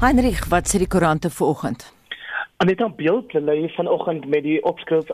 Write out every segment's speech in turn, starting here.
Heinrich, wat sê die koerante vanoggend? Aneta Beeld lê vanoggend met die opskrif: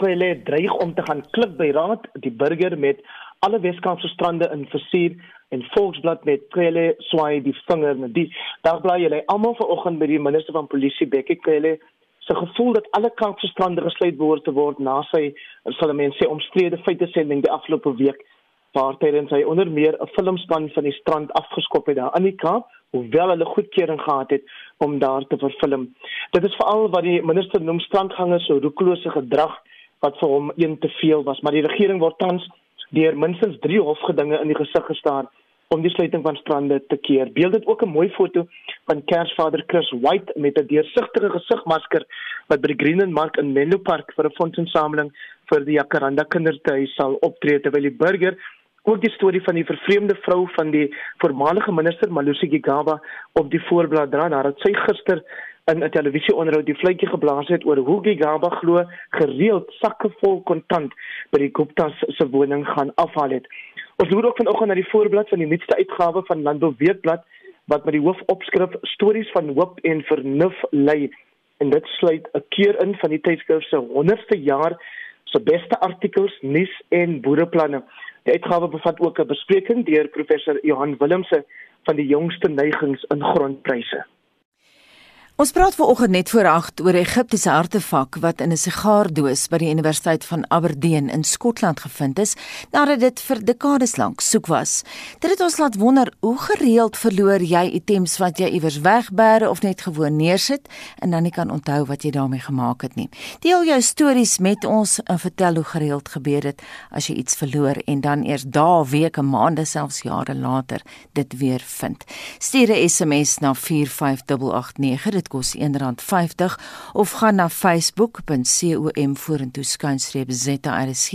"Twele dreig om te gaan klik by raad. Die burger met alle Weskaapse strande in versuur en Volksblad met Twele swaai die vinger met die. Dagblaai lê almal vanoggend by die minister van polisie Bekkie Twele se gevoel dat alle Kaapse strande gesluit behoort te word na sy sal mense sê omstrede feite sending die afgelope week waar tydens hy onder meer 'n filmspan van die strand afgeskop het daar in die Kaap hoewel hulle goedkeuring gehad het om daar te vervilm. Dit is veral wat die minister noem strandgangers se roekelose gedrag wat vir hom een te veel was, maar die regering word tans deur minstens 3 hofgedinge in die gesig gestaar om die sluiting van strande te keer. Beeld dit ook 'n mooi foto van Kersvader Chris White met 'n deursigtige gesigmasker wat by die Greenland Mark in Menlo Park vir 'n fondsinsameling vir die Jacaranda kindertuis sal optree terwyl die burger ook die storie van die vervreemde vrou van die voormalige minister Malusi Gigaba op die voorblad dra nadat sy gister in 'n televisieonderhoud die vletjie geblaas het oor hoe Gigaba glo gereeld sakke vol kontant by die Guptas se woning gaan afhaal het. Ons loer ook vanoggend na die voorblad van die nuutste uitgawe van Landbou Weekblad wat met die hoofopskrif stories van hoop en vernuf lei en dit sluit 'n keer in van die tydskrif se 100ste jaar se beste artikels, nuus en boereplanne. Die uitgawe bevat ook 'n bespreking deur professor Johan Willemse van die jongste neigings in grondpryse. Ons praat vanoggend net voor 8 oor Egiptiese artefak wat in 'n sigaardoos by die Universiteit van Aberdeen in Skotland gevind is nadat dit vir dekades lank soek was. Dit het ons laat wonder hoe gereeld verloor jy items wat jy iewers wegbêre of net gewoon neersit en dan nie kan onthou wat jy daarmee gemaak het nie. Deel jou stories met ons en vertel hoe gereeld gebeur dit as jy iets verloor en dan eers dae, weke, maande, selfs jare later dit weer vind. Stuur 'n SMS na 45889 dit kos R1.50 of gaan na facebook.com vorentoe skynstreep ZRC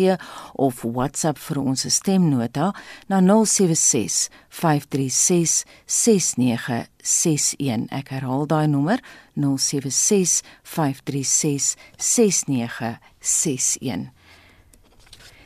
of WhatsApp vir ons stemnota na 076 536 6961 ek herhaal daai nommer 076 536 6961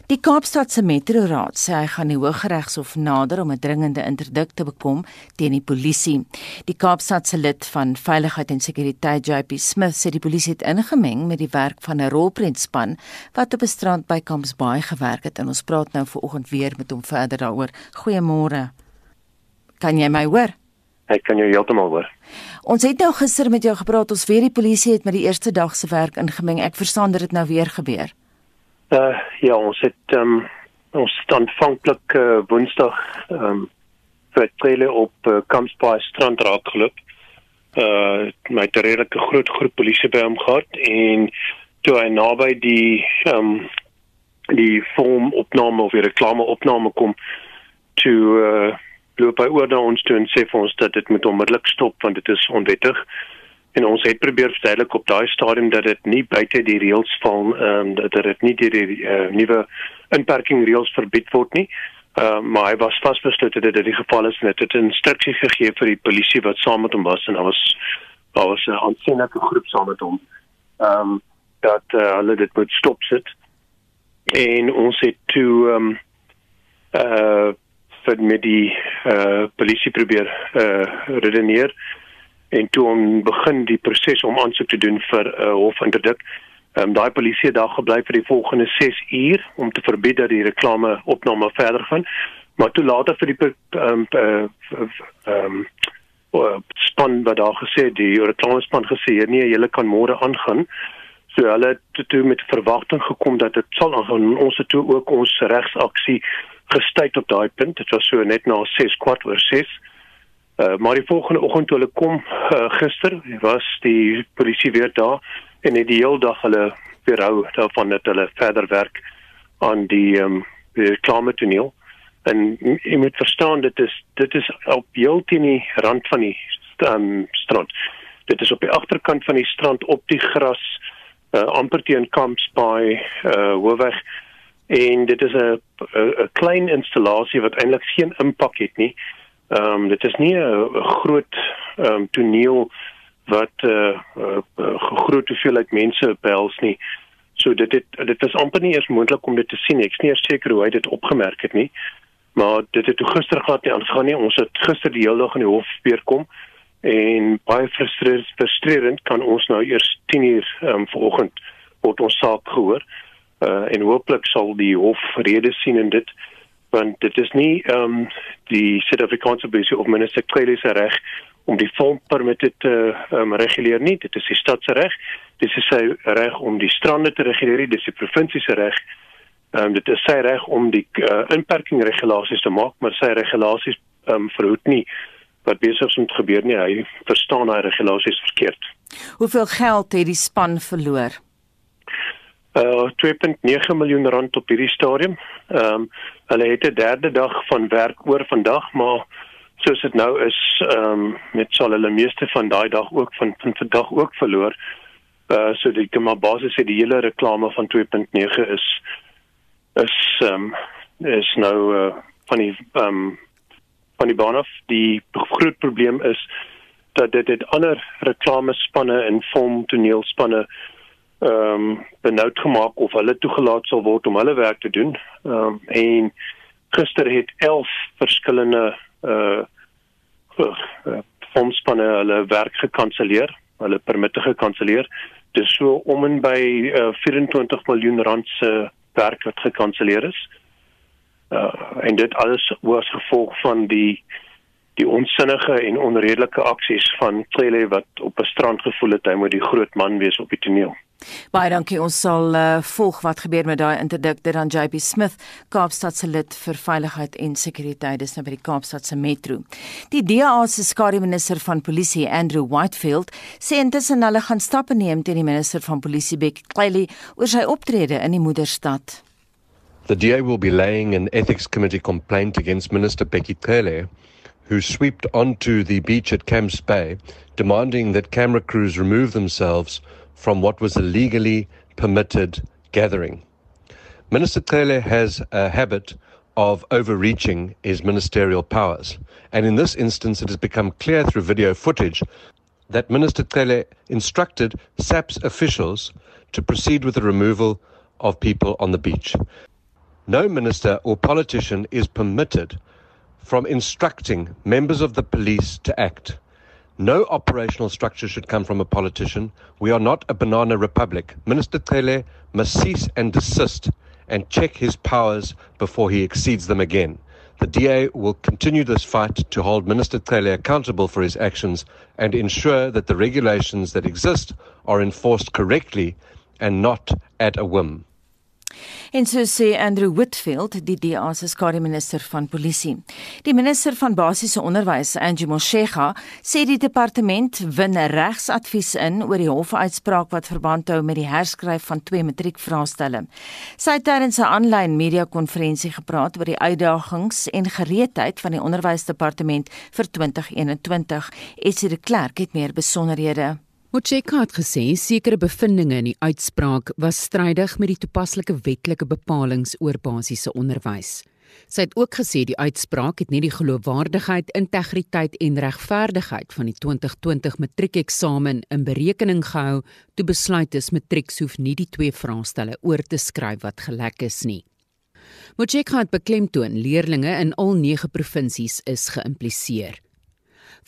Die Kaapstadse Metroraad sê hy gaan die Hooggeregshof nader om 'n dringende interdik te bekom teen die polisie. Die Kaapstadse lid van Veiligheid en Sekuriteit JP Smith sê die polisie het ingemeng met die werk van 'n rolprentspan wat op 'n strand by Kampsbaai gewerk het en ons praat nou vanoggend weer met hom verder daaroor. Goeiemôre. Kan jy my hoor? Ek kan jou heeltemal hoor. Ons het nou gister met jou gepraat. Ons weet die polisie het met die eerste dag se werk ingemeng. Ek verstaan dit nou weer gebeur. Uh ja, ons het um ons standvanklik uh, Woensdag um vir trele op uh, Kampspaai strand raak geloop. Uh met 'n redelike groot groep polisie by hom gehad en toe hy naby die um die vorm opname of die reklame opname kom toe uh loop hy oor na ons toe en sê vir ons dat dit moet onmiddellik stop want dit is onwettig en ons het probeer verduidelik op daai stadium dat dit nie buite die reëls val ehm um, dat dit nie deur die uh, nuwe inperking reëls verbied word nie. Ehm uh, maar hy was vasbesluit dat dit die geval is en het 'n instruksie gegee vir die polisie wat saam met hom was en daar was daar was 'n aansienlike groep saam met hom. Ehm um, dat uh, hulle dit moet stop sit. En ons het toe ehm um, uh vir met die uh polisie probeer uh redeneer en toe om begin die proses om aansoek te doen vir 'n uh, hofinterdik. Ehm um, daai polisie het daar gebly vir die volgende 6 uur om te verbied dat die reklame opname verder gaan. Maar toe later vir die ehm um, ehm um, span wat daar gesê die reklame span gesê nee, julle kan môre aangaan. So hulle het toe met verwagting gekom dat dit sal aangaan. Ons het toe ook ons regsaksie gestuit op daai punt. Dit was so net na 6 kwart oor 6. Uh, maar die volgende oggend toe hulle kom uh, gister was die polisie weer daar en het die hele dag hulle weerhou daarvan dat hulle verder werk aan die ehm um, reklame toneel en jy moet verstaan dit is dit is op heel teen die rand van die um, strand. Dit is op die agterkant van die strand op die gras uh, amper teen Camps by uh, Hoofweg. En dit is 'n 'n klein installasie wat eintlik geen impak het nie Ehm um, dit is nie 'n groot ehm um, toneel wat 'n uh, uh, uh, groot hoeveelheid mense behels nie. So dit het dit is amper nie eers moontlik om dit te sien. Ek's nie seker hoe hy dit opgemerk het nie. Maar dit het gister gehad nie aangaan nie. Ons het gister die hele dag in die hof weer kom en baie frustrerend kan ons nou eers 10:00 um, vanoggend word ons saak gehoor uh, en hooplik sal die hof rede sien in dit want dit is nie ehm um, die Suid-Afrikaanse besie of minister Cleley se reg om die fondpermitte te um, reguleer nie. Dit is die stad se reg. Dit is sy reg om die strande te reguleer. Dit is die provinsie se reg. Ehm um, dit is sy reg om die uh, inperking regulasies te maak maar sy regulasies ehm um, verhoed nie wat besig is om te gebeur nie. Hy verstaan daai regulasies verkeerd. Hoeveel geld het die span verloor uh 2.9 miljoen rand op hierdie stadium. Ehm um, hulle het 'n derde dag van werk oor vandag, maar soos dit nou is, ehm um, met sal hulle meeste van daai dag ook van van vandag ook verloor. Uh so dit kom maar basies sê die hele reklame van 2.9 is is ehm um, is nou uh van die ehm um, van die baan af. Die groot probleem is dat dit dit ander reklamespanne en film toneelspanne ehm um, benoud gemaak of hulle toegelaat sal word om hulle werk te doen. Ehm um, en gister het 11 verskillende uh, uh fondspanne hulle werk gekanselleer, hulle permitte gekanselleer. Dis so om en by uh, 24 miljoen rand se werk wat gekanselleer is. Uh en dit alles was gevolg van die die onsinnige en onredelike aksies van Clele wat op 'n strand gevoel het hy moet die groot man wees op die toneel. Baie dankie. Ons sal uh, volg wat gebeur met daai interdik dit aan JP Smith, Kaapstad se lid vir veiligheid en sekuriteit dis nou by die Kaapstad se metro. Die DA se skare minister van polisie, Andrew Whitefield, sê intussen hulle gaan stappe neem teen die minister van polisie, Beck Cleary, oor sy optrede in die moederstad. The DA will be laying an ethics committee complaint against Minister Becky Cleary, who swept onto the beach at Camps Bay, demanding that camera crews remove themselves from what was a legally permitted gathering. Minister Tele has a habit of overreaching his ministerial powers. And in this instance, it has become clear through video footage that Minister Tele instructed SAP's officials to proceed with the removal of people on the beach. No minister or politician is permitted from instructing members of the police to act. No operational structure should come from a politician. We are not a banana republic. Minister Tele must cease and desist and check his powers before he exceeds them again. The DA will continue this fight to hold Minister Tele accountable for his actions and ensure that the regulations that exist are enforced correctly and not at a whim. En so sê Andrew Whitfield, die DA se skademinister van polisie. Die minister van basiese onderwys, Angie Moshega, sê die departement win regsadvies in oor die hofuitspraak wat verband hou met die herskryf van twee matriekvraestelle. Sy het tydens 'n aanlyn media konferensie gepraat oor die uitdagings en gereedheid van die onderwysdepartement vir 2021. Esie de Klerk het meer besonderhede. Mocheka het gesê sekere bevindinge in die uitspraak was strydig met die toepaslike wetlike bepalinge oor basiese onderwys. Sy het ook gesê die uitspraak het nie die geloofwaardigheid, integriteit en regverdigheid van die 2020 matriekeksamen in berekening gehou toe besluit is matriek hoef nie die twee vraestelle oor te skryf wat gelek is nie. Mocheka het beklemtoon leerdlinge in al 9 provinsies is geïmpliseer.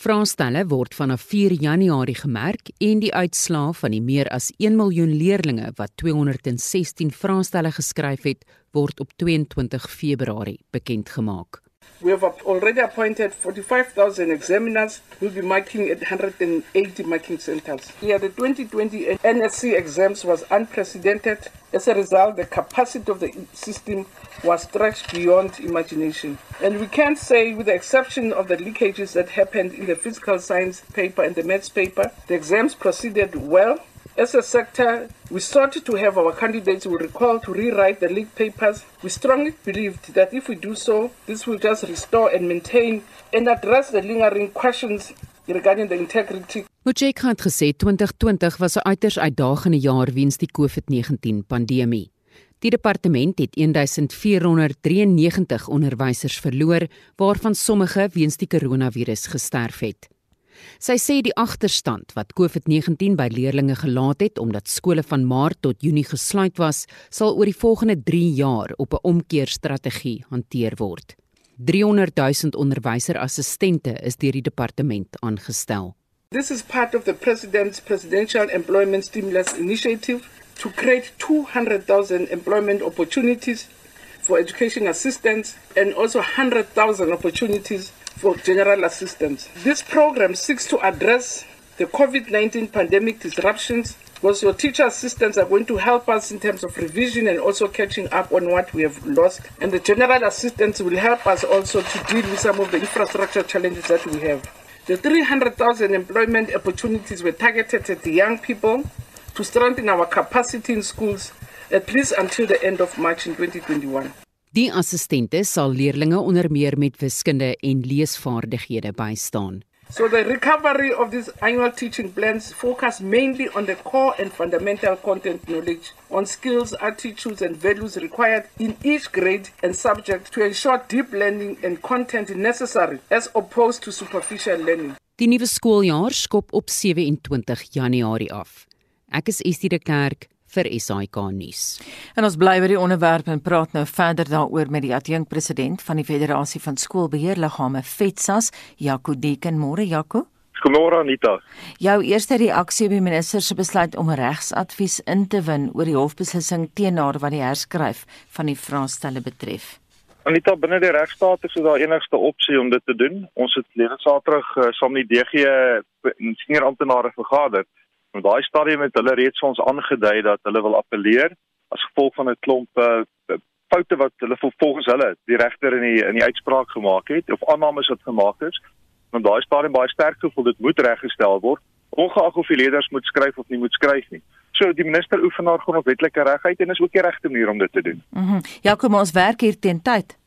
Vraestelle word vanaf 4 Januarie gemerk en die uitslae van die meer as 1 miljoen leerdlinge wat 216 vraestelle geskryf het, word op 22 Februarie bekend gemaak. We have already appointed 45,000 examiners who will be marking at 180 marking centers. Yeah, the 2020 NSC exams was unprecedented. As a result, the capacity of the system was stretched beyond imagination. And we can say, with the exception of the leakages that happened in the physical science paper and the maths paper, the exams proceeded well As a sector, we sought to have our candidates we recall to rewrite the league papers. We strongly believed that if we do so, this will just restore and maintain and address the lingering questions regarding the integrity. Mojek het gesê 2020 was 'n uiters uitdagende jaar weens die COVID-19 pandemie. Die departement het 1493 onderwysers verloor, waarvan sommige weens die koronavirus gesterf het. Sy sê die agterstand wat COVID-19 by leerders gelaat het omdat skole van Maart tot Junie gesluit was, sal oor die volgende 3 jaar op 'n omkeerstrategie hanteer word. 300 000 onderwyserassistente is deur die departement aangestel. This is part of the President's Presidential Employment Stimulus Initiative to create 200,000 employment opportunities for education assistants and also 100,000 opportunities for general assistants. This program seeks to address the COVID 19 pandemic disruptions because your teacher assistants are going to help us in terms of revision and also catching up on what we have lost. And the general assistants will help us also to deal with some of the infrastructure challenges that we have. The 300,000 employment opportunities were targeted at the young people to strengthen our capacity in schools at least until the end of March in 2021. Die assistente sal leerders onder meer met wiskunde en leesvaardighede bystaan. So the recovery of these annual teaching plans focus mainly on the core and fundamental content knowledge, on skills, attitudes and values required in each grade and subject to ensure deep learning and content necessary as opposed to superficial learning. Die nuwe skooljaar skop op 27 Januarie af. Ek is Estie de Klerk vir SAK nuus. En ons bly by die onderwerp en praat nou verder daaroor met die adjunkpresident van die Federasie van Skoolbeheerliggame FETSAS, Jaco Deken. Môre Jaco. Goeiemôre Anita. Jou eerste reaksie op die minister se besluit om regsadvies in te win oor die hofbeslissing teenoor wat die herskryf van die vraestelle betref. Anita, binne die regstaat is dit daar enigste opsie om dit te doen. Ons het lede Saterdag uh, saam met die DG en senior amptenare vergader. Op daai stadium het hulle reeds ons aangedui dat hulle wil appeleer as gevolg van 'n klomp uh, foute wat hulle volgens hulle die regter in die in die uitspraak gemaak het of aannames wat gemaak is. Want daai stadium baie sterk gevoel dit moet reggestel word ongeag of die leerders moet skryf of nie moet skryf nie. So die minister oefen haar grondwetlike regheid en is ook die regte manier om dit te doen. Mhm. Mm ja, kom ons werk hier teen tyd.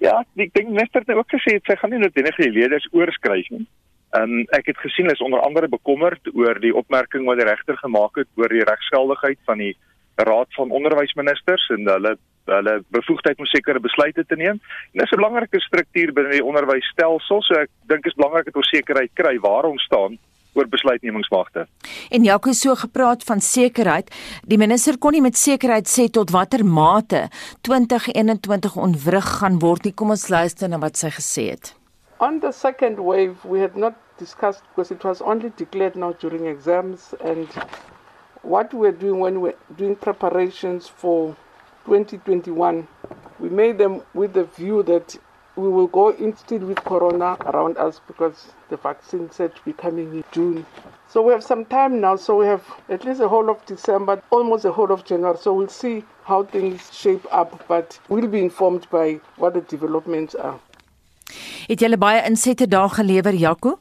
Ja, ek dink minister het ook gesê sy gaan nie noodwendig die leerders oorskryf nie. Ehm um, ek het gesien hulle is onder andere bekommerd oor die opmerking wat die regter gemaak het oor die regsgeldigheid van die Raad van Onderwysministers en hulle hulle bevoegdheid om sekere besluite te neem. En dis 'n belangrike struktuur binne die onderwysstelsel, so ek dink is belangrik dat ons sekerheid kry waar ons staan oor besluitnemingsmagte. En Jaco so gepraat van sekerheid. Die minister kon nie met sekerheid sê tot watter mate 2021 ontwrig gaan word nie. Kom ons luister na wat sy gesê het. On the second wave, we had not discussed because it was only declared now during exams and what we're doing when we're doing preparations for 2021, we made them with the view that we will go in still with corona around us because the vaccine said to be coming in June. So we have some time now, so we have at least the whole of December, almost the whole of January. So we'll see how things shape up, but we'll be informed by what the developments are. Het julle baie insette daar gelewer, Jaco?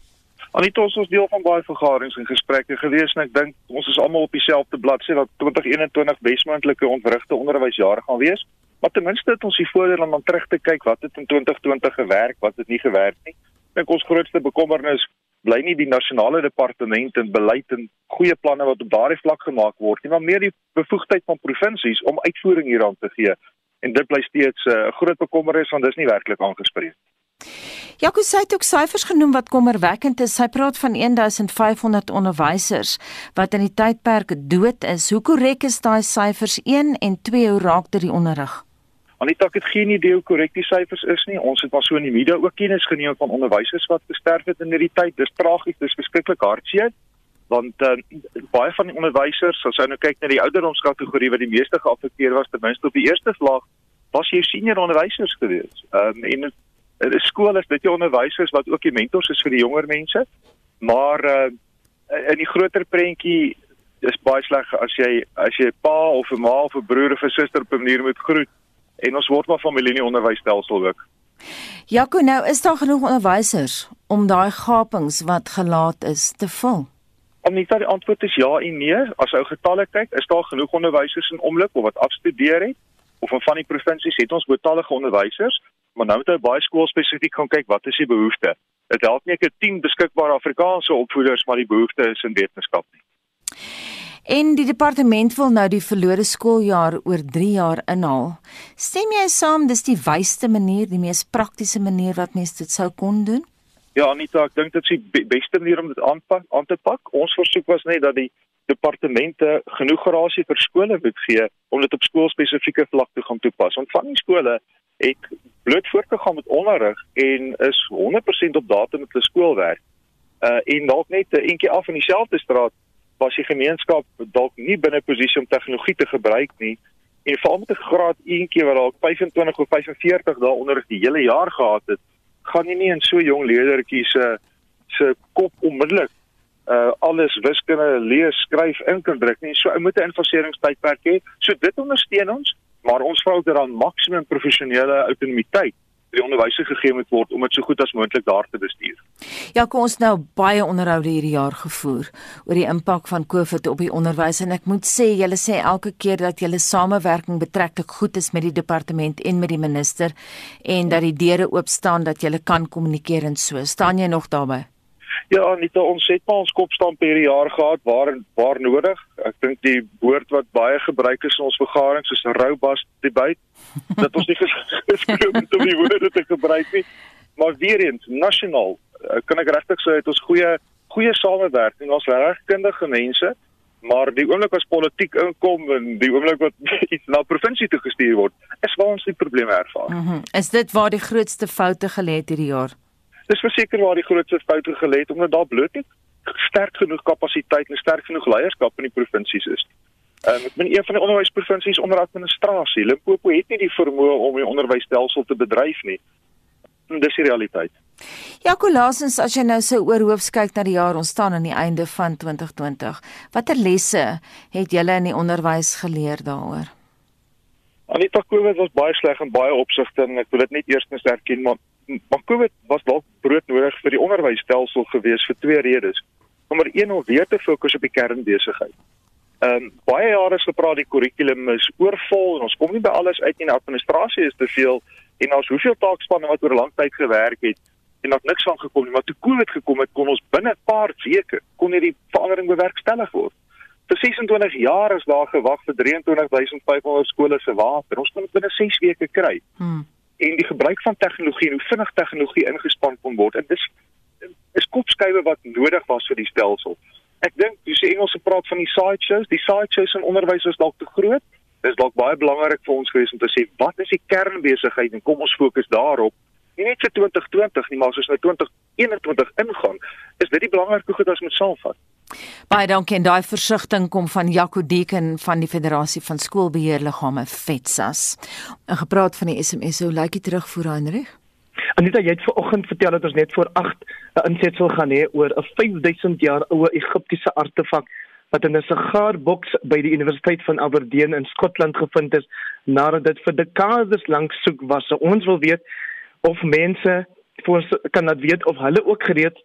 Anita ons is deel van baie vergaderings en gesprekke gewees en ek dink ons is almal op dieselfde bladsy dat 2021 besmoontlike ontwrigte onderwysjare gaan wees. Maar ten minste het ons die voordeel om dan terug te kyk wat het in 2020 gewerk, wat het nie gewerk nie. Ek dink ons grootste bekommernis bly nie die nasionale departement en beleid en goeie planne wat op daardie vlak gemaak word nie, maar meer die bevoegdheid van provinsies om uitvoering hieraan te gee. En dit bly steeds eh, 'n uh, groot bekommernis want dis nie werklik aangespreek. Jaco sê ook syfers genoem wat kommerwekkend is. Sy praat van 1500 onderwysers wat in die tydperk dood is. Hoe korrek is daai syfers 1 en 2 hoe raak dit die onderrig? Anita het geen idee hoe korrek die syfers is nie. Ons het maar so in die media ook kennis geneem van onderwysers wat gesterf het in hierdie tyd. Dis tragies, dis verskriklik hartseer want uh, baie van die onderwysers, as jy nou kyk na die ouderdomskategorie wat die meeste geaffekteer was, ten minste op die eerste vlak, was jy senior onderwysers gewees. Ehm um, en 'n skool is dit jou onderwysers wat ook die mentors is vir die jonger mense. Maar uh in die groter prentjie is baie sleg as jy as jy pa of 'n ma of 'n broer of 'n suster op 'n manier moet groet en ons word maar familie in die onderwysstelsel ook. Jaco, nou is daar genoeg onderwysers om daai gapings wat gelaat is te vul. Dat die antwoord is ja en nee, as ou getalle kyk, is daar genoeg onderwysers in omloop of wat afstudeer het of van van die provinsies het ons betalige onderwysers, maar nou moet jy baie skoolspesifiek gaan kyk wat is die behoefte. Dit help nie ek het 10 beskikbare Afrikaanse opvoeders maar die behoefte is in wetenskap nie. En die departement wil nou die verlore skooljaar oor 3 jaar inhaal. Stem jy saam dis die wysste manier, die mees praktiese manier wat mens dit sou kon doen? Ja, Anita, ek dink dit is die beste manier om dit aanpak aan te pak. Ons versoek was net dat die departemente genoeg garasie vir skole moet gee om dit op skoolspesifieke vlak te gaan toepas. Want van die skole het bloot voortgegaan met onderrig en is 100% op datum met hulle skoolwerk. Uh en dalk net 'n entjie af in dieselfde straat was die gemeenskap dalk nie binne posisie om tegnologie te gebruik nie en veral met 'n graad eentjie wat dalk 25 of 45 dae onder die hele jaar gehad het, gaan jy nie in so jong leerdertjie se se kop onmiddellik uh alles wiskunde lees, skryf in kan druk nie. So ou moet 'n infaseringstydperk hê. So dit ondersteun ons, maar ons ook dat dan maksimum professionele autonomiteit die onderwysers gegee moet word om dit so goed as moontlik daar te bestuur. Ja, kom ons nou baie onderhoude hierdie jaar gevoer oor die impak van COVID op die onderwys en ek moet sê julle sê elke keer dat julle samewerking betreklik goed is met die departement en met die minister en dat die deure oop staan dat julle kan kommunikeer en so. Staan jy nog daarbey? Ja, Anita, ons het maar ons kopstamp hierdie jaar gehad waar waar nodig. Ek dink die woord wat baie gebruik is in ons vergaderings is 'n robust debate. Dat ons nie geskreeu het om die woorde te gebruik nie. Maar weer eens, nasionaal, eh, kan ek regtig sê het ons goeie goeie samewerking. Ons regkundige mense, maar die oomblik as politiek inkom en die oomblik wat iets na provinsie toe gestuur word, is waar ons die probleme ervaar. Mm -hmm. Is dit waar die grootste foute gelê het hierdie jaar? Dis verseker waar die grootste foute gelê het omdat daar bloot nie sterk genoeg kapasiteit en sterk genoeg leierskap in die provinsies is. En ek meen een van die onderwysprovinsies onder administrasie, Limpopo het nie die vermoë om die onderwysstelsel te bedryf nie. En dis die realiteit. Ja, Kolasens, as jy nou so oorhoofs kyk na die jaar ons staan aan die einde van 2020, watter lesse het julle in die onderwys geleer daaroor? Anita COVID was baie sleg in baie opsigte en ek wil dit net eerstens erken, maar maar COVID was dalk broodnodig vir die onderwysstelsel gewees vir twee redes. Nommer 1 om weer te fokus op die kernbesigheid. Ehm um, baie jare is gepraat die kurrikulum is oorvol en ons kom nie by alles uit nie. Die administrasie is te veel en ons hoeveel taakspanne wat oor 'n lang tyd gewerk het en dat niks van gekom nie. Maar toe COVID gekom het, kon ons binne 'n paar weke kon hierdie verandering bewerkstellig word. Vir 26 jaar is daar gewag vir 23500 skole se water. Ons kon dit binne 6 weke kry. Hmm en die gebruik van tegnologie en hoe vinnig tegnologie ingespan kon word. En dis is kopskuive wat nodig was vir die stelsel. Ek dink dis die Engelse praat van die side shows. Die side shows in onderwys is dalk te groot. Dis dalk baie belangrik vir ons gewees om te sê wat is die kernbesigheid en kom ons fokus daarop. Nie net vir 2020 nie, maar as ons nou 2021 ingaan, is dit die belangrike goed wat ons moet saamvat. Baie dankie en daai versigtiging kom van Jaco Deken van die Federasie van Skoolbeheerliggame FETSAS. En gepraat van die SMS, hoe lyk dit terugvoer Heinrich? Anita, jy het vanoggend vertel dat ons net voor 8 'n insetsel gaan hê oor 'n 5000 jaar ou Egiptiese artefak wat in 'n sigaarboks by die Universiteit van Aberdeen in Skotland gevind is nadat dit vir dekades lank soek was. So ons wil weet of mense voor kan dat weet of hulle ook gereed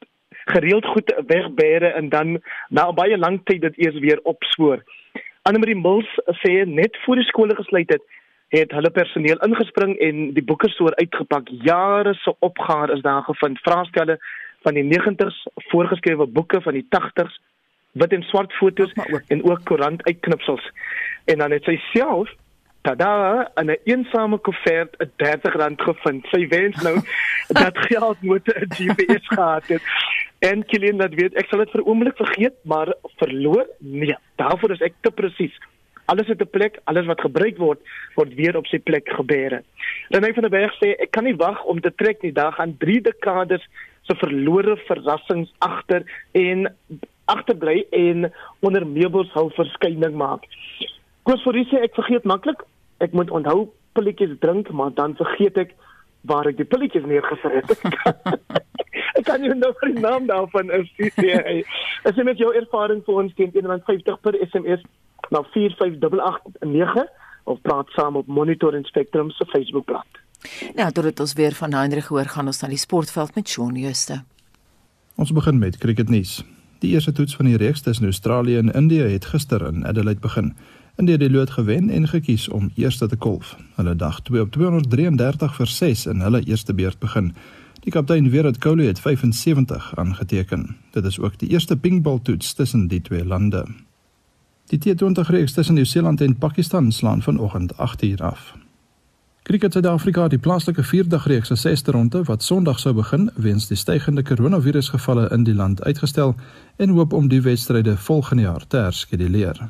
gereeld goed wegbere en dan na baie lank tyd dit eers weer opspoor. Annelie Mills sê net voor die skole gesluit het, het hulle personeel ingespring en die boeke stoor uitgepak. Jare se opgaar is daar gevind. Vraestelle van die 90s, voorgeskrewe boeke van die 80s, wit en swart fotos en ook koerant uitknipsels. En dan het sy self tada in 'n eensame koevert 'n R30 gevind. Sy wens nou dat geld moet 'n GPS gehad het. En Kilian dat weet, ek sal dit vir oomblik vergeet, maar verloor? Nee, daarvoor is ek te presies. Alles het 'n plek, alles wat gebruik word, word weer op sy plek gebeere. Renée van der Berg sê ek kan nie wag om te trek nie. Daar gaan 3 dekades se verlore verrassings agter en agterbly en onder meubels hou verskyning maak. Koos vir sê ek vergeet maklik. Ek moet onthou pilletjies drink, maar dan vergeet ek waar ek die pilletjies neergesit het. ek kan nie nou die naam daarvan is nie. As jy met jou ervaring vir ons teen 150 per SMS na 45889 of praat saam op Monitor en Spectrum se Facebookblad. Nou, tot dit ons weer van Heinrich hoor gaan ons na die sportveld met Shaun Jooste. Ons begin met cricketnuus. Die eerste toets van die reeks tussen Australië en Indië het gister in Adelaide begin. India het die lood gewen en gekies om eerste te kolf. Hulle dag 2 op 233 vir 6 in hulle eerste beurt begin. Die kaptein Virat Kohli het 75 aangeteken. Dit is ook die eerste pinkbal toets tussen die twee lande. Die T20 reeks tussen Nieu-Seeland en Pakistan slaan vanoggend 8uur af. Kriket Suid-Afrika het die plaaslike vierdag reeks se sesde ronde wat Sondag sou begin weens die stygende koronavirusgevalle in die land uitgestel en hoop om die wedstryde volgende jaar te herskeduleer.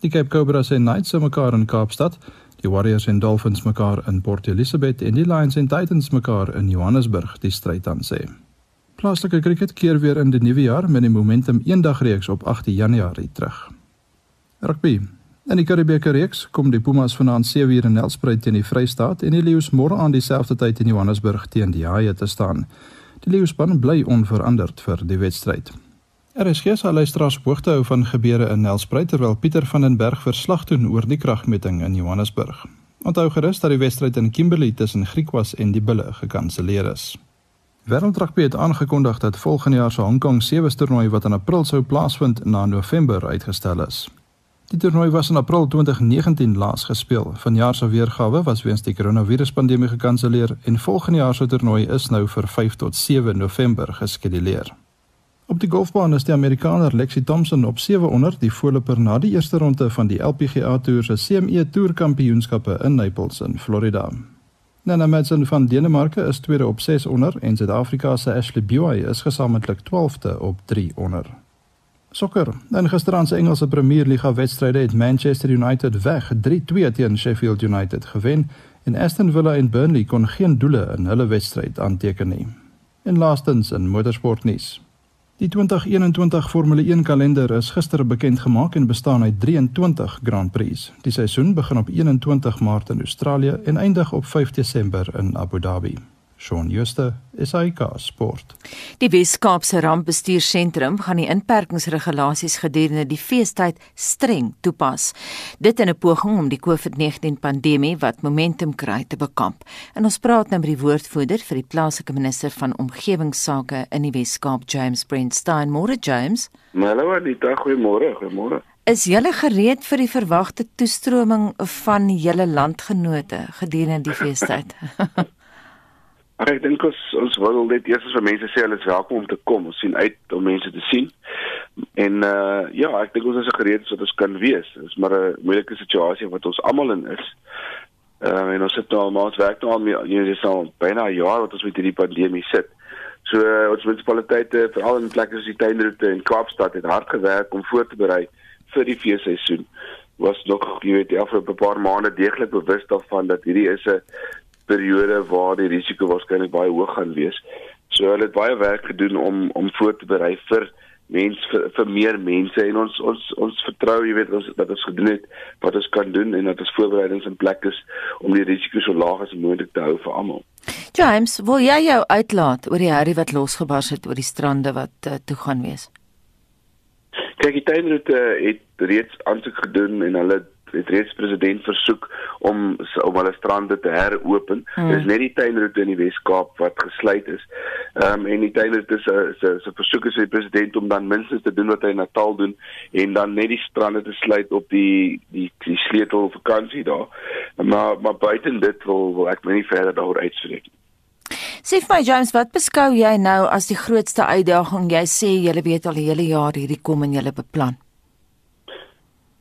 Die Cape Cobras en Knights se mekaar in Kaapstad, die Warriors en Dolphins mekaar in Port Elizabeth en die Lions en Titans mekaar in Johannesburg die stryd aan sê. Plaaslike kriket keer weer in die nuwe jaar met die Momentum eendagreeks op 8 Januarie terug. Rugby. In die Karibeeke reeks kom die Pumas vanaand 7uur in Nelspruit teen die Vrystaat en die Lions môre aan dieselfde tyd in Johannesburg teen die Haie te staan. Die Leeuspan bly onveranderd vir die wedstryd. RSG sal luisteraars hoogte hou van gebeure in Nelspruit terwyl Pieter van den Berg verslag doen oor die kragmeting in Johannesburg. Onthou gerus dat die wedstryd in Kimberley tussen Griekwas en die Bulle gekanselleer is. Wêreldrugby het aangekondig dat volgende jaar se Hong Kong Sevens toernooi wat in April sou plaasvind na November uitgestel is. Die toernooi was in April 2019 laas gespeel. Vanjaar se weergawe was weens die koronaviruspandemie gekanselleer en volgende jaar se toernooi is nou vir 5 tot 7 November geskeduleer. Op die golfbaan is die Amerikaner Lexi Thompson op 700 die voorloper na die eerste ronde van die LPGA Tour se CME Tour Kampioenskappe in Naples in Florida. Nana Madsen van Denemarke is tweede op 600 en Suid-Afrika se Ashley Buy is gesamentlik 12de op 300. Sokker. In gisteraand se Engelse Premier Liga wedstryde het Manchester United weg 3-2 teen Sheffield United gewen en Aston Villa en Burnley kon geen doele in hulle wedstryd aanteken nie. En laastens in motorsportnuus. Die 2021 Formule 1 kalender is gister bekend gemaak en bestaan uit 23 Grand Prix. Die seisoen begin op 21 Maart in Australië en eindig op 5 Desember in Abu Dhabi. Shaun Schuster, SAK Sport. Die Wes-Kaapse Rampbestuursentrum gaan die inperkingsregulasies gedurende die feestyd streng toepas. Dit in 'n poging om die COVID-19 pandemie wat momentum kry te bekamp. En ons praat nou met die woordvoerder vir die plaaslike minister van omgewingsake in die Wes-Kaap, James Brentstein. Môre James. Hallo Anita, goeiemôre, goeiemôre. Is julle gereed vir die verwagte toestroming van julle landgenote gedurende die feestyd? Ek dink ons ons wil net eers vir mense sê hulle is welkom om te kom. Ons sien uit om mense te sien. En uh ja, ek dink ons is gereed sodat ons kan wees. Dit is maar 'n moeilike situasie wat ons almal in is. Uh en ons sit nou al maand werk nou al jy is al byna 'n jaar wat ons met hierdie pandemie sit. So uh, ons munisipaliteite veral in plekke soos die tuinroete en Kaapstad het hard gewerk om voor te berei vir die feesseisoen was nog jy weet die afgelope paar maande deeglik bewus daarvan dat hierdie is 'n periode waar die risiko waarskynlik baie hoog gaan wees. So hulle het baie werk gedoen om om voor te berei vir mens vir, vir meer mense en ons ons ons vertrou jy weet ons dat ons gedoen het wat ons kan doen en dat ons voorbereidings in plek is om die risiko so laag as moontlik te hou vir almal. James, wil jy jou uitlaat oor die herrie wat losgebars het oor die strande wat uh, toe gaan wees? Kyk, die tuinroete het reeds aansoek gedoen en hulle het reeds president versoek om om hulle strande te heropen. Hmm. Dit is net die tuinroete in die Wes-Kaap wat gesluit is. Ehm um, en die tuinroete se se se versoek is vir die president om dan minstens te doen wat hy in Natal doen en dan net die strande te sluit op die die die sleutel vakansie daar. Maar maar buiten dit wil wil ek my nie verder daaroor uitspreek nie. Sê vir my James, wat beskou jy nou as die grootste uitdaging? Jy sê jy weet al die hele jaar hierdie kom en jy beplan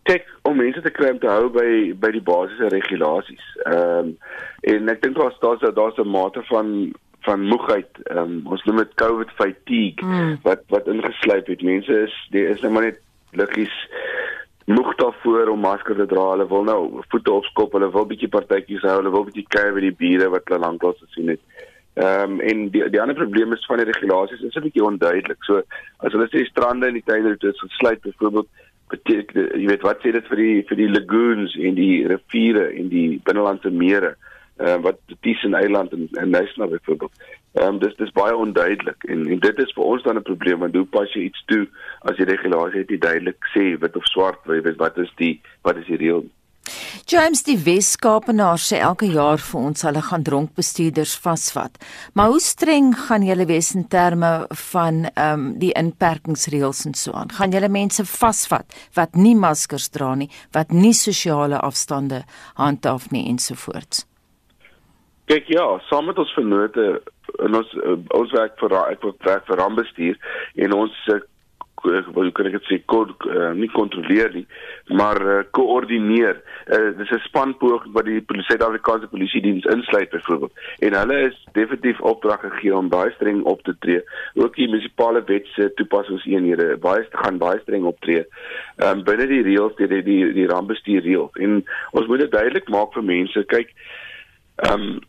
kyk om mense te kry om te hou by by die basiese regulasies. Ehm um, en ek dink daar's daar's daar's 'n mate van van moegheid. Ehm um, ons noem dit COVID fatigue mm. wat wat ingeslyp het. Mense is die is net maar net liggies moeg daarvoor om maskers te dra. Hulle wil nou voete opskop, hulle wil bietjie partytjies hou, hulle wil bietjie kuier by die bure wat hulle lanklaas gesien het. Ehm um, en die die ander probleem is van die regulasies is 'n bietjie onduidelik. So as hulle sê strande en die tuinroete is gesluit byvoorbeeld beteken jy weet wat sê dit vir die vir die lagoons en die riviere en die binnelandse mere uh, wat tussen eiland en en National byvoorbeeld. Ehm um, dis dis baie onduidelik en en dit is vir ons dan 'n probleem want hoe pas jy iets toe as die regulasie nie duidelik sê wit of swart jy weet wat is die wat is die reël James die Wes-Kaapenaar sê elke jaar vir ons hulle gaan dronk bestuurders vasvat. Maar hoe streng gaan julle wees in terme van ehm um, die inperkingsreëls en so aan? Gaan julle mense vasvat wat nie maskers dra nie, wat nie sosiale afstande handhaaf nie ensovoorts? Kyk ja, saam met ons vennote en ons ons werk vir ek werk vir rampbestuur en ons hoe kan ek dit sê kon uh, nie kontroleer nie maar uh, koördineer. Uh, dis 'n spanpoging wat die Suid-Afrikaanse polisie diens insluit byvoorbeeld en hulle is definitief opdrag gegee om baie streng op te tree. Ook die munisipale wet se toepassingseenhede baie gaan baie streng optree. Um, binne die reëls die die die, die rampbestuur reëls en ons moet dit duidelik maak vir mense kyk ehm um,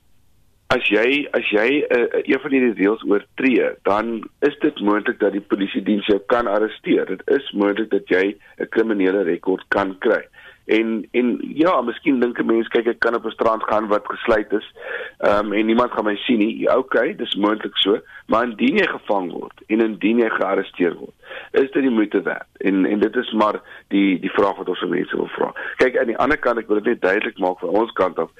as jy as jy 'n uh, een van hierdie reëls oortree, dan is dit moontlik dat die polisie diens jou kan arresteer. Dit is moontlik dat jy 'n kriminele rekord kan kry. En en ja, miskien dink 'n mens kyk ek kan op 'n strand gaan wat gesluit is. Ehm um, en niemand gaan my sien nie. Ja, okay, dis moontlik so, maar indien jy gevang word en indien jy gearresteer word, is dit die moeite werd. En en dit is maar die die vraag wat ons vir mense wil vra. Kyk aan die ander kant, ek wil dit net duidelik maak van ons kant af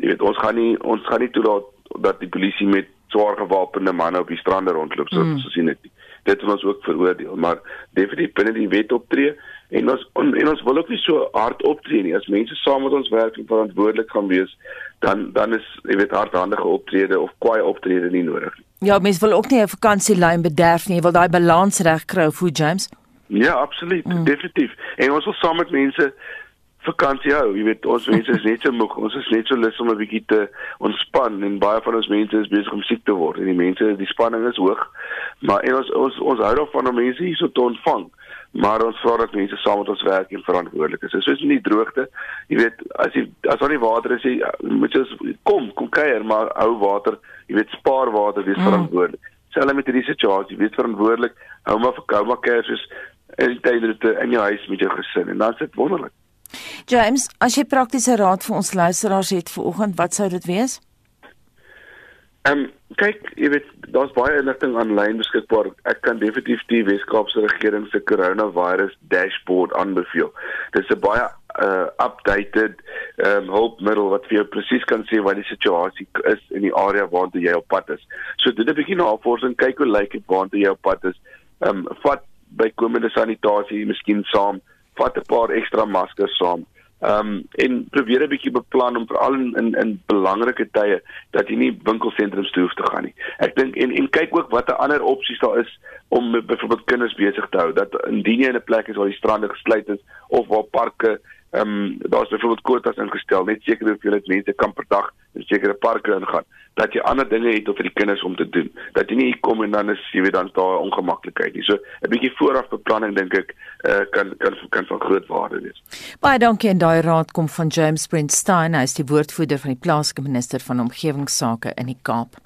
jy weet ons gaan nie ons gaan nie toelaat dat die polisie met swaar gewapende manne op die strande rondloop so mm. so sien dit dit moet ons ook veroordeel maar definitief binne die wet optree en ons on, en ons wil ook nie so hard optree nie. As mense saam met ons werk en verantwoordelik gaan wees dan dan is jy weet hardhandige optrede of kwaai optrede nie nodig nie. Ja mense wil ook nie 'n vakansielyn bederf nie. Jy wil daai balans reg kry hoe James? Ja absoluut. Mm. definitief. En ons wil saam met mense vakansie hou. Jy weet, ons mense is net so moeg. Ons is net so lus om 'n bietjie te ontspan en baie van ons mense is besig om siek te word. En die mense, die spanning is hoog. Maar en ons ons ons hou daarvan om mense hier so te ontvang. Maar ons vra dat mense saam met ons werk en verantwoordelik is. Soos in die droogte, jy weet, as jy as daar nie water is, jy moet jy kom, kom kuier, maar hou water, jy weet, spaar water, wees mm. verantwoordelik. Selfs met hierdie situasie, wees verantwoordelik. Hou maar vir koue kersies en jy dit in jou huis met jou gesin en dan is dit wonderlik. James, as jy praktiese raad vir ons luisteraars het vir oggend, wat sou dit wees? Ehm um, kyk, jy weet, daar's baie inligting aanlyn beskikbaar. Ek kan definitief die Weskaapse regering se coronavirus dashboard aanbeveel. Dit is 'n baie uh updated ehm um, hulpmiddel wat vir jou presies kan sê wat die situasie is in die area waartoe jy op pad is. So dit 'n bietjie navorsing, kyk hoe lyk dit waartoe jy op pad is. Ehm um, vat bykomende sanitasie miskien saam vat 'n paar ekstra maskers saam. Ehm um, en probeer 'n bietjie beplan om veral in in in belangrike tye dat jy nie winkelsentrums toe hoef te gaan nie. Ek dink en en kyk ook watter ander opsies daar is om byvoorbeeld kinders besig te hou. Dat indien jy in 'n plek is waar die strande gesluit is of waar parke ehm um, daar's byvoorbeeld kwotas ingestel, net seker hoeveel mense kan per dag in sekere parke ingaan dat jy ander dinge het vir die kinders om te doen. Dat jy nie kom en dan is jy weet dan daar ongemaklikheid nie. So 'n bietjie vooraf beplanning dink ek uh, kan kan kan van groot waarde wees. Baie dankie en daai raad kom van James Brentstein, hy is die woordvoerder van die plaaslike minister van omgewingsake in die Kaap.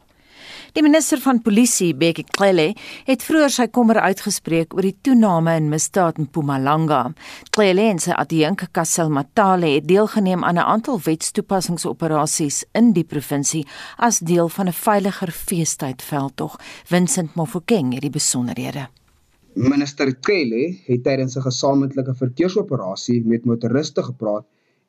Die minister van Polisie, Bekkie Cele, het vroeër sy kommer uitgespreek oor die toename in misdaad in Mpumalanga. Cele en sy adjunk Kassel Matale het deelgeneem aan 'n aantal wetstoepassingsoperasies in die provinsie as deel van 'n veiliger feestyd veldtog. Vincent Mofokeng het die besonderhede. Minister Cele het tydens 'n gesamentlike verkeersoperasie met motoriste gepraat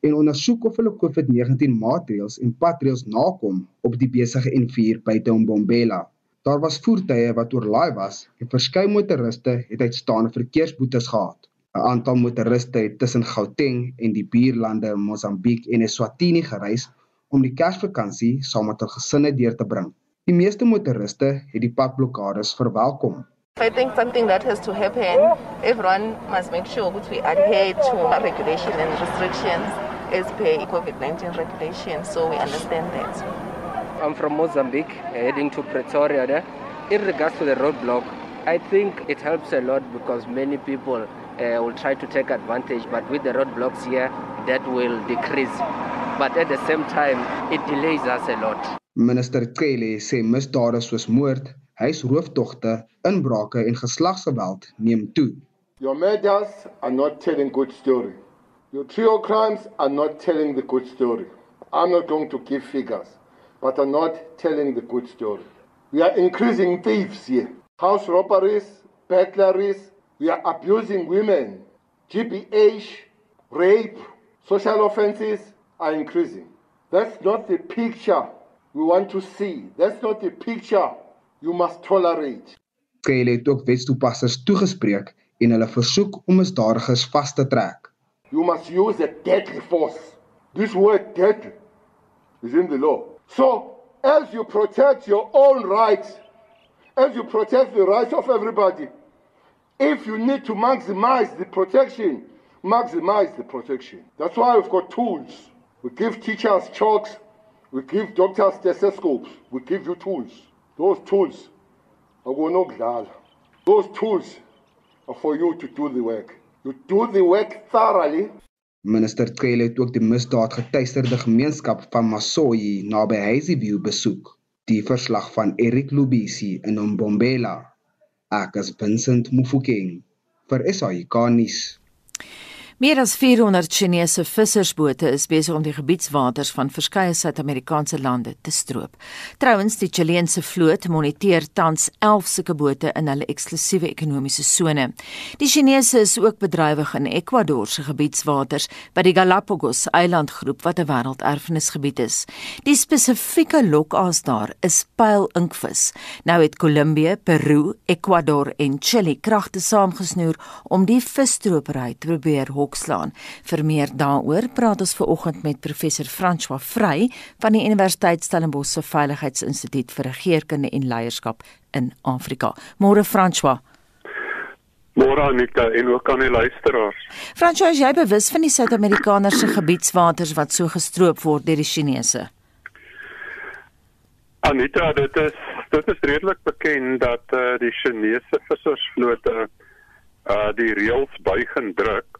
en ondersoek of hulle COVID-19 maatreëls en padreëls nakom op die besige N4 buite Mbombela. Daar was voertuie wat oorlaai was en verskeie motoriste het uitstaande verkeersboetes gehad. 'n Aantal motoriste het tussen Gauteng en die buurlande Mosambiek en Eswatini gereis om die Kersvakansie saam met hul gesinne deur te bring. Die meeste motoriste het die padblokkades verwelkom. I think something that has to happen, everyone must make sure that we adhere to regulation and restrictions as per COVID-19 regulations, so we understand that. I'm from Mozambique, heading to Pretoria. There. In regards to the roadblock, I think it helps a lot because many people uh, will try to take advantage, but with the roadblocks here, that will decrease. But at the same time, it delays us a lot. Minister Cele sê misdade soos moord, huisrooftogte, inbrake en geslagsgeweld neem toe. Your medias are not telling good story. Your trio crimes are not telling the good story. I'm not going to give figures, but are not telling the good story. We are increasing thieves here. House robberies, burglaries, we are abusing women. GBH, rape, social offenses are increasing. That's not the picture we want to see. That's not the picture you must tolerate. Kyle het ook wetstoepassers toegespreek en hulle versoek om misdadigers vas te trek. You must use a deadly force. This word deadly is in the law. So, as you protect your own rights, as you protect the rights of everybody, if you need to maximize the protection, maximize the protection. That's why we've got tools. We give teachers chalks, we give doctors stethoscopes, we give you tools. Those tools are going to Those tools are for you to do the work. You do the work thoroughly. Minister Trele het ook die misdaad getuisterde gemeenskap van Masoyi naby Hazyview besoek. Die verslag van Erik Lubisi in Mbombela. Ek is Vincent Mufokeng vir SAICanis. Meer as 400 Chinese vissersbote is besig om die gebiedswaters van verskeie Suid-Amerikaanse lande te stroop. Trouwens, die Chileense vloot moniteer tans 11 sulke bote in hulle eksklusiewe ekonomiese sone. Die Chinese is ook bedrywig in Ecuador se gebiedswaters by die Galapagos eilandgroep wat 'n wêrelderfenisgebied is. Die spesifieke lokaas daar is pylinkvis. Nou het Kolumbie, Peru, Ecuador en Chili kragte saamgesnoer om die visstropery te probeer hokslaan. Vir meer daaroor praat ons ver oggend met professor François Vrey van die Universiteit Stellenbosch se Veiligheidsinstituut vir Regeringskunde en Leierskap in Afrika. Môre François. Môre Anita en ook aan die luisteraars. François, is jy bewus van die Suid-Amerikaners se gebiedswaters wat so gestroop word deur die Chinese? Anita, dit is dit is redelik bekend dat uh, die Chinese vissersvlote uh die reëls buig en druk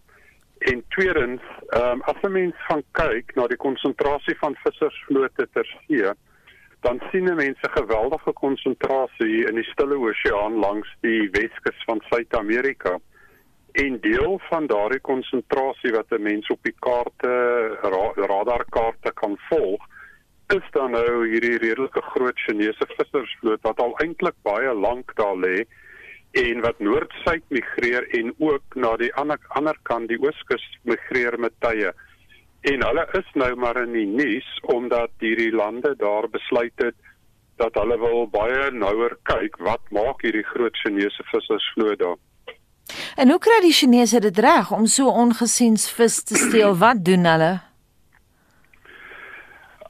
En tweedens, ehm um, as 'n mens gaan kyk na die konsentrasie van vissersvlote ter see, dan sien mense geweldige konsentrasie in die Stille Oseaan langs die Weskus van Suid-Amerika. En deel van daardie konsentrasie wat 'n mens op die kaarte ra radarkaarte kan volg, is dan nou hierdie redelike groot Chinese vissersvloot wat al eintlik baie lank daar lê en wat noord-suid migreer en ook na die ander ander kant die ooskus migreer met tye. En hulle is nou maar in die nuus omdat hierdie lande daar besluit het dat hulle wil baie nouer kyk wat maak hierdie groot Chinese vissersvloot daar. En hoe kry die Chinese dit reg om so ongesiens vis te steel? Wat doen hulle?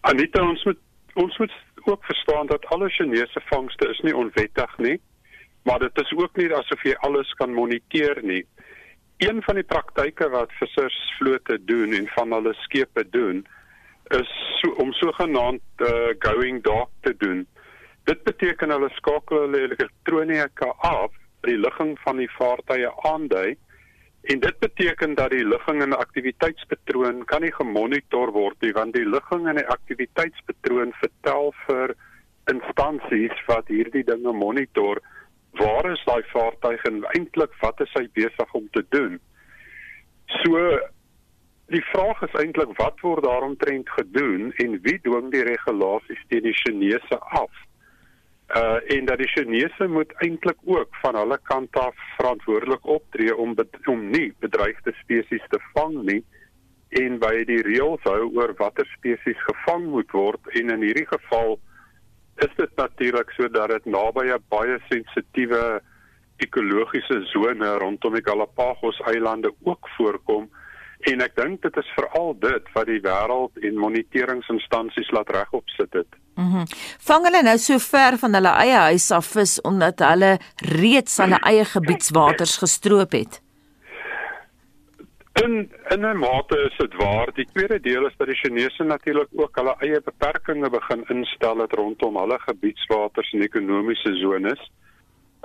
Anita, ons moet ons moet ook verstaan dat alle Chinese vangste is nie onwettig nie maar dit is ook nie asof jy alles kan moniteer nie. Een van die praktyke wat vissersvlote doen en van hulle skepe doen is so, om sogenaamd uh, going dark te doen. Dit beteken hulle skakel hulle elektronika af, die ligging van die vaartuie aandui en dit beteken dat die ligging en aktiwiteitspatroon kan nie gemonitor word nie want die ligging en die aktiwiteitspatroon vertel vir instansies wat hierdie dinge monitor waar is daai vaartuig en eintlik wat is hy besig om te doen? So die vraag is eintlik wat word daaromtrent gedoen en wie dwing die regulasies teen die Chinese af? Uh en dat die Chinese moet eintlik ook van hulle kant af verantwoordelik optree om om nie bedreigde spesies te vang nie en by die reëls hou oor watter spesies gevang moet word en in hierdie geval is dit natuurlik sodat dit naby 'n baie sensitiewe ekologiese sone rondom die Galapagos eilande ook voorkom en ek dink dit is veral dit wat die wêreld en moniteringsinstansies laat regop sit dit. Mhm. Mm Vang hulle nou so ver van hulle eie huis af vis omdat hulle reeds hulle eie gebiedswaters gestroop het. In in 'n mate is dit waar. Die tweede deel is dat die Chinese natuurlik ook hulle eie beperkings begin instel het rondom hulle gebiedswaters en ekonomiese sones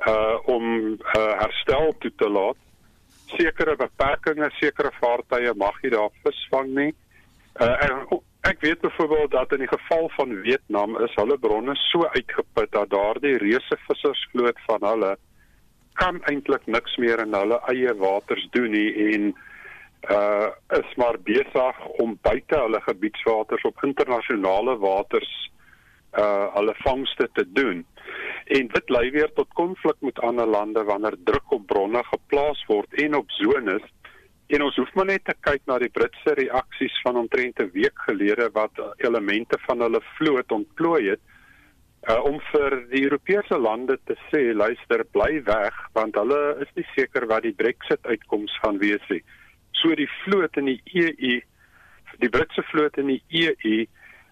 uh om uh, herstel toe te laat. Sekere beperkings, sekere vaartuie mag nie daar visvang nie. Uh en, ek weet byvoorbeeld dat in die geval van Vietnam is hulle bronne so uitgeput dat daardie reuse vissersvloot van hulle kan eintlik niks meer in hulle eie waters doen nie en uh is maar besig om buite hulle gebiedswaters op internasionale waters uh hulle vangste te doen. En dit lei weer tot konflik met ander lande wanneer druk op bronne geplaas word en op sones. En ons hoef maar net te kyk na die Britse reaksies van omtrent 'n week gelede wat elemente van hulle vloot ontplooi het uh, om vir die Europese lande te sê luister bly weg want hulle is nie seker wat die Brexit uitkoms gaan wees nie. So die vloot in die EU, die Britse vloot in die EU,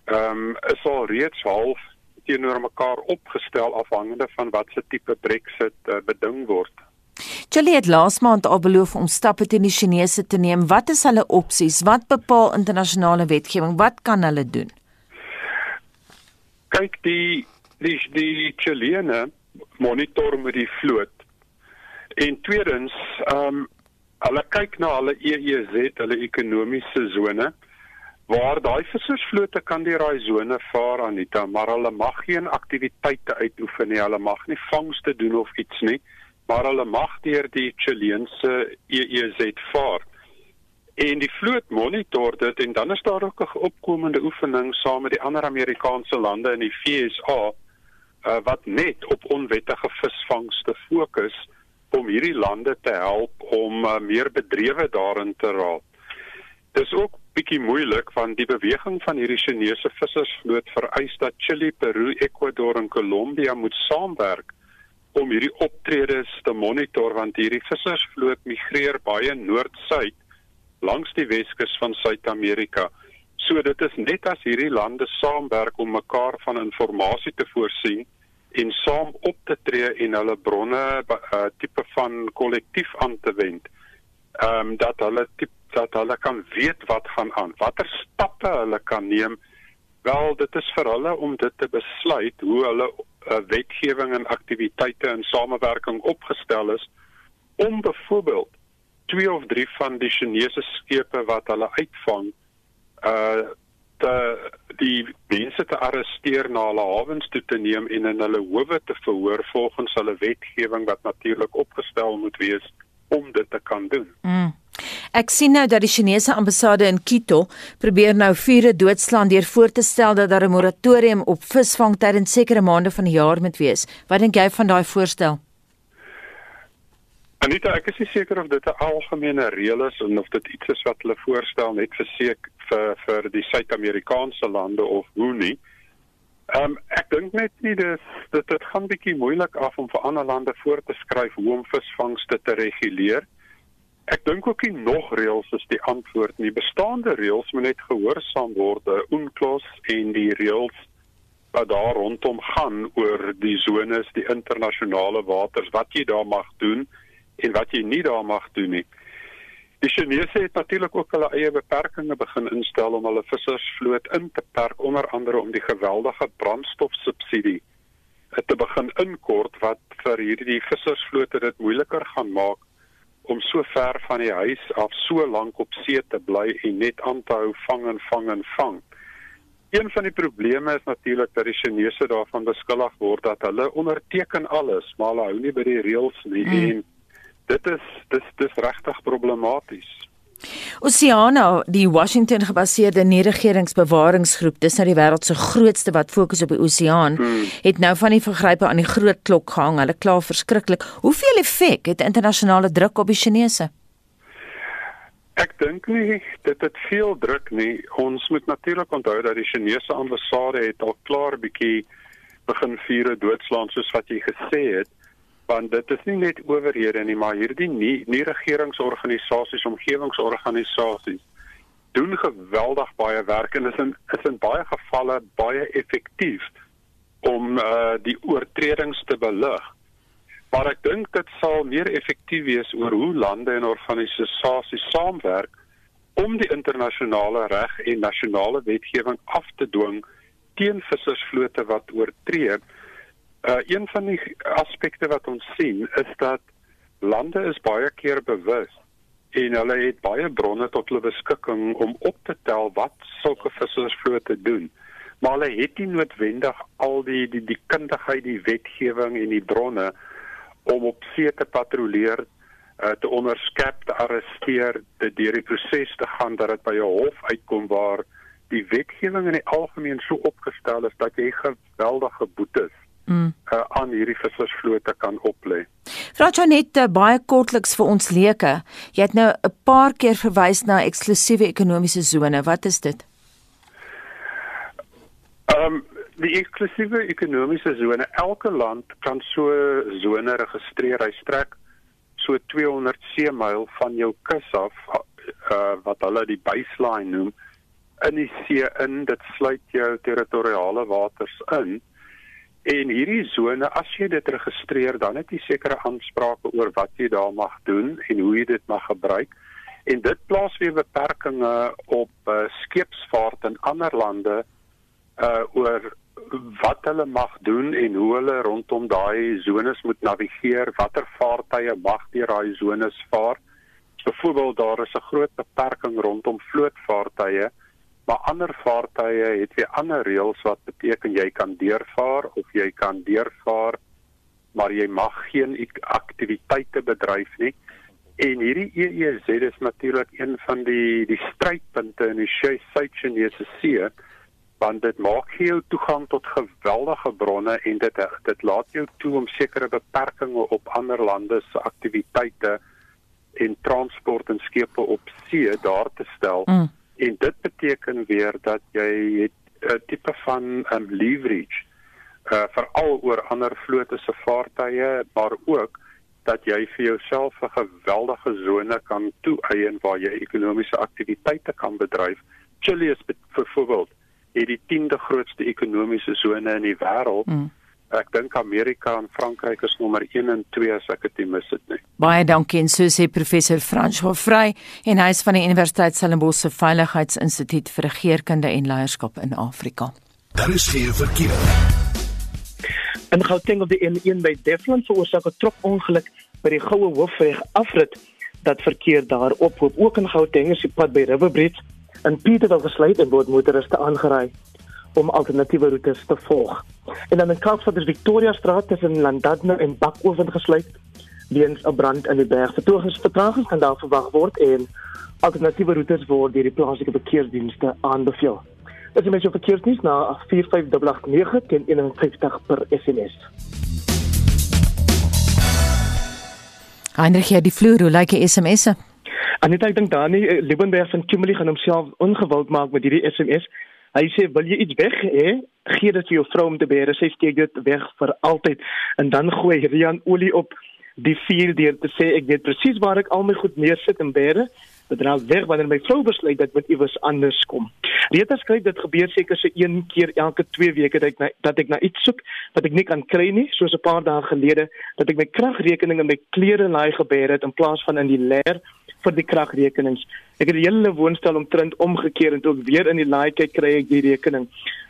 ehm um, is al reeds half teenoor mekaar opgestel afhangende van wat se tipe Brexit uh, beding word. Julie het laas maand al beloof om stappe teen die Chinese te neem. Wat is hulle opsies? Wat bepaal internasionale wetgewing? Wat kan hulle doen? Kyk die die die Chilene monitor met die vloot. En tweedens, ehm um, hulle kyk na hulle EEZ, hulle ekonomiese sone. waar daai vissersvlote kan deur daai sone vaar Anita, maar hulle mag geen aktiwiteite uitoefen nie. Hulle mag nie vangste doen of iets nie, maar hulle mag deur die Chileense EEZ vaar. En die vloot monitor dit en dan is daar ook 'n opkomende oefening saam met die ander Amerikaanse lande in die FSA uh, wat net op onwettige visvangste fokus om hierdie lande te help om uh, meer bedrywe daarin te raak. Dis ook bietjie moeilik want die beweging van hierdie Chinese vissersvloot vereis dat Chili, Peru, Ecuador en Kolombia moet saamwerk om hierdie optredes te monitor want hierdie vissersvloot migreer baie noord-suid langs die Weskus van Suid-Amerika. So dit is net as hierdie lande saamwerk om mekaar van inligting te voorsien en saam op te tree en hulle bronne uh, tipe van kollektief aan te wend. Ehm um, dat hulle tipe dat hulle kan weet wat gaan aan, watter stappe hulle kan neem. Wel, dit is vir hulle om dit te besluit hoe hulle uh, wetgewing en aktiwiteite in samewerking opgestel is om byvoorbeeld twee of drie van die Chinese skepe wat hulle uitvang uh te die mense te arresteer na hulle hawens toe te neem en in hulle howe te verhoor volgens hulle wetgewing wat natuurlik opgestel moet wees om dit te kan doen. Mm. Ek sien nou dat die Chinese ambassade in Quito probeer nou vure doodslaan deur voor te stel dat daar 'n moratorium op visvang tydens sekere maande van die jaar moet wees. Wat dink jy van daai voorstel? Anita, ek is nie seker of dit 'n algemene reël is en of dit iets is wat hulle voorstel net vir seek vir vir die Suid-Amerikaanse lande of hoe nie. Ehm um, ek dink net nie dis dit dit gaan bietjie moeilik af om vir ander lande voor te skryf hoe om visvangste te reguleer. Ek dink ook nie nog reëls is die antwoord nie. Bestaande reëls moet net gehoorsaam word. UNCLOS en die reëls wat daar rondom gaan oor die sones, die internasionale waters, wat jy daar mag doen en wat jy nie daar mag doen nie. Die Chinese het natuurlik ook hulle eie beperkings begin instel om hulle vissersvloot in te perk onder andere om die geweldige brandstofsubsidie te begin inkort wat vir hierdie vissersvlote dit moeiliker gaan maak om so ver van die huis af so lank op see te bly en net aan te hou vang en vang en vang. Een van die probleme is natuurlik dat die Chinese daarvan beskuldig word dat hulle onderteken alles, maar hulle hou nie by die reëls nie mm. en dit is dis dis regtig problematies. Oceana, die Washington gebaseerde nie-regeringsbewaringsgroep, dis nou die wêreld se grootste wat fokus op die oseaan, hmm. het nou van die vergrype aan die groot klok gehang. Hulle kla verskriklik. Hoeveel effek het internasionale druk op die Chinese? Ek dink nie dit het veel druk nie. Ons moet natuurlik onthou dat die Chinese ambassade het al klaar bietjie begin vure doodslaan soos wat jy gesê het want dit is nie net owerhede nie, maar hierdie nie nie regeringsorganisasies, omgewingsorganisasies doen geweldig baie werk en is in is in baie gevalle baie effektief om uh die oortredings te belig. Maar ek dink dit sal meer effektief wees oor hoe lande en organisasies saamwerk om die internasionale reg en nasionale wetgewing af te dwing teen vissersvlote wat oortree Uh een van die aspekte wat ons sien is dat lande is baie keer bewus en hulle het baie bronne tot hulle beskikking om op te tel wat sulke vissersvlote doen. Maar hulle het nie noodwendig al die die die kundigheid, die wetgewing en die bronne om op see te patrolleer, uh, te onderskep, te arresteer, te deur die proses te gaan dat dit by 'n hof uitkom waar die wetgewing in die algemeen so opgestel is dat jy geweldige boetes mm. uh, aan hierdie vissersvlote kan oplê. Vraat jy net uh, baie kortliks vir ons leuke. Jy het nou 'n paar keer verwys na eksklusiewe ekonomiese sone. Wat is dit? Ehm um, die eksklusiewe ekonomiese sone, elke land kan so sone registreer. Hy strek so 200 seemyl van jou kus af uh, wat hulle die baseline noem in die see in. Dit sluit jou territoriale waters in. En hierdie sone, as jy dit registreer, dan het jy sekere aansprake oor wat jy daar mag doen en hoe jy dit mag gebruik. En dit plaas weer beperkings op uh, skeepsvaart in ander lande uh oor wat hulle mag doen en hoe hulle rondom daai sones moet navigeer, watter vaartuie mag deur daai sones vaar. Byvoorbeeld daar is 'n groot beperking rondom vlootvaartuie maar ander vaartuie het weer ander reëls wat beteken jy kan deurvaar of jy kan deurvaar maar jy mag geen aktiwiteite bedryf nie. En hierdie EEZ is natuurlik een van die die strydpunte in die Suid-Chinese See want dit maak jou toegang tot geweldige bronne en dit dit laat jou toe om sekere beperkings op ander lande se aktiwiteite en transport en skepe op see daar te stel. Mm. En dit beteken weer dat jy 'n tipe van um, leverage uh veral oor ander vlote se vaartuie, maar ook dat jy vir jouself 'n geweldige sone kan toeëien waar jy ekonomiese aktiwiteite kan bedryf. Chile is byvoorbeeld het die 10de grootste ekonomiese sone in die wêreld. Mm. Ek dink Amerika en Frankryk is nommer 1 en 2 as ek dit mis het nie. Baie dankie en so sê professor Frans Hofrey en hy is van die Universiteit Stellenbosch se Veiligheidsinstituut vir Regeringskunde en Leierskap in Afrika. Daar is geen verkeer. In Gauteng op die N1 by Deflon veroorsaak 'n trokongeluk by die Goue Hoofweg afrit dat verkeer daar ophoop. Ook in Gauteng is die pad by Riverbridge in Pieterville gesluit en word motoriste aangeraai om alternatiewe roetes te volg. En dan in Kaapstad is Victoria Straat tussen Landadne en Bakoven gesluit weens 'n brand in die berg. Vertragings kan daar verwag word en alternatiewe roetes word deur die plaaslike verkeersdienste aanbeveel. Dit is mense verkeersnuus na 45889 teen 51 per SMS. Heinrich, jy die vloer, hoe lyk die SMS'e? Anita, ek dink Dani eh, Liebenberg van Kimberley gaan homself ongewild maak met hierdie SMS. Hy sê wil jy iets weg hê, gee dit vir jou vrou om te beheer. Sy steek dit weg vir altyd en dan gooi Rian olie op die vuur deur te sê ek weet presies waar ek al my goed neersit en beheer. Dit raak weg wanneer my vrou besluit dat met iewers anders kom. Rita skryf dit gebeur seker so een keer elke 2 weke dat ek na, dat ek na iets soek wat ek nie kan kry nie, soos 'n paar dae gelede dat ek my kragrekening in my klere laai gebeer het in plaas van in die leer vir die kragrekenings. Ek het die hele woonstel omtrent omgekeer en toe ek weer in die laai kyk kry ek die rekening.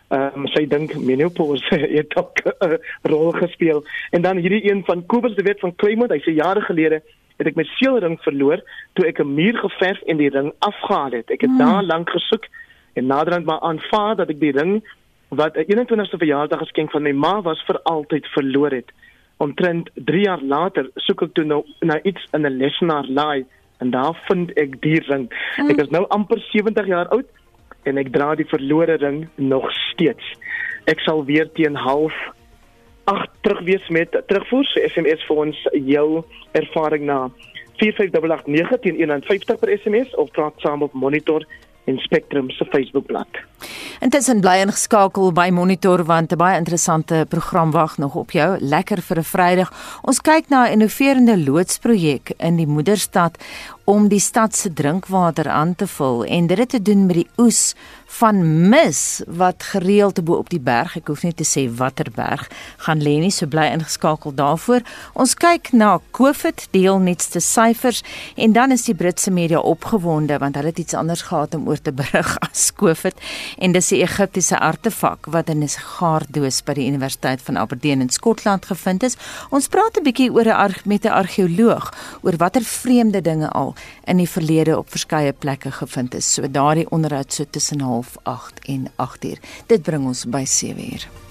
Ehm um, sy dink menopause het ook 'n uh, rol gespeel. En dan hierdie een van Kobus de Wet van Kleinmond, hy sê jare gelede het ek my seelring verloor toe ek 'n muur geverf en die ring afgehaal het. Ek het hmm. daar lank gesoek en naderhand maar aanvaar dat ek die ring wat 'n 21ste verjaarsdag geskenk van my ma was vir altyd verloor het. Omtrent 3 jaar later soek ek toe nou na iets in 'n lesenaar laai en daar vind ek die ring. Ek is nou amper 70 jaar oud en ek dra die verlore ring nog steeds. Ek sal weer teen half 8 terug wees met terugvoer so SMS vir ons jou ervaring na 45889 teen 150 per SMS of praat saam op monitor en Spectrum se Facebookblad. Intussen bly ingeskakel by Monitor want 'n baie interessante program wag nog op jou. Lekker vir 'n Vrydag. Ons kyk na 'n innoverende loodsprojek in die moederstad om die stad se drinkwater aan te vul en dit het te doen met die oes van mis wat gereeld bo op die berg, ek hoef nie te sê watter berg, gaan lê nie, so bly ingeskakel daarvoor. Ons kyk na COVID deel netste syfers en dan is die Britse media opgewonde want hulle het iets anders gehad om oor te berig as COVID en dis die Egiptiese artefak wat in 'n sigaardoos by die Universiteit van Aberdeen in Skotland gevind is. Ons praat 'n bietjie oor 'n met 'n argeoloog oor watter vreemde dinge al in die verlede op verskeie plekke gevind is. So daardie onderhoud so tussen 08:30 en 8:00. Dit bring ons by 7:00.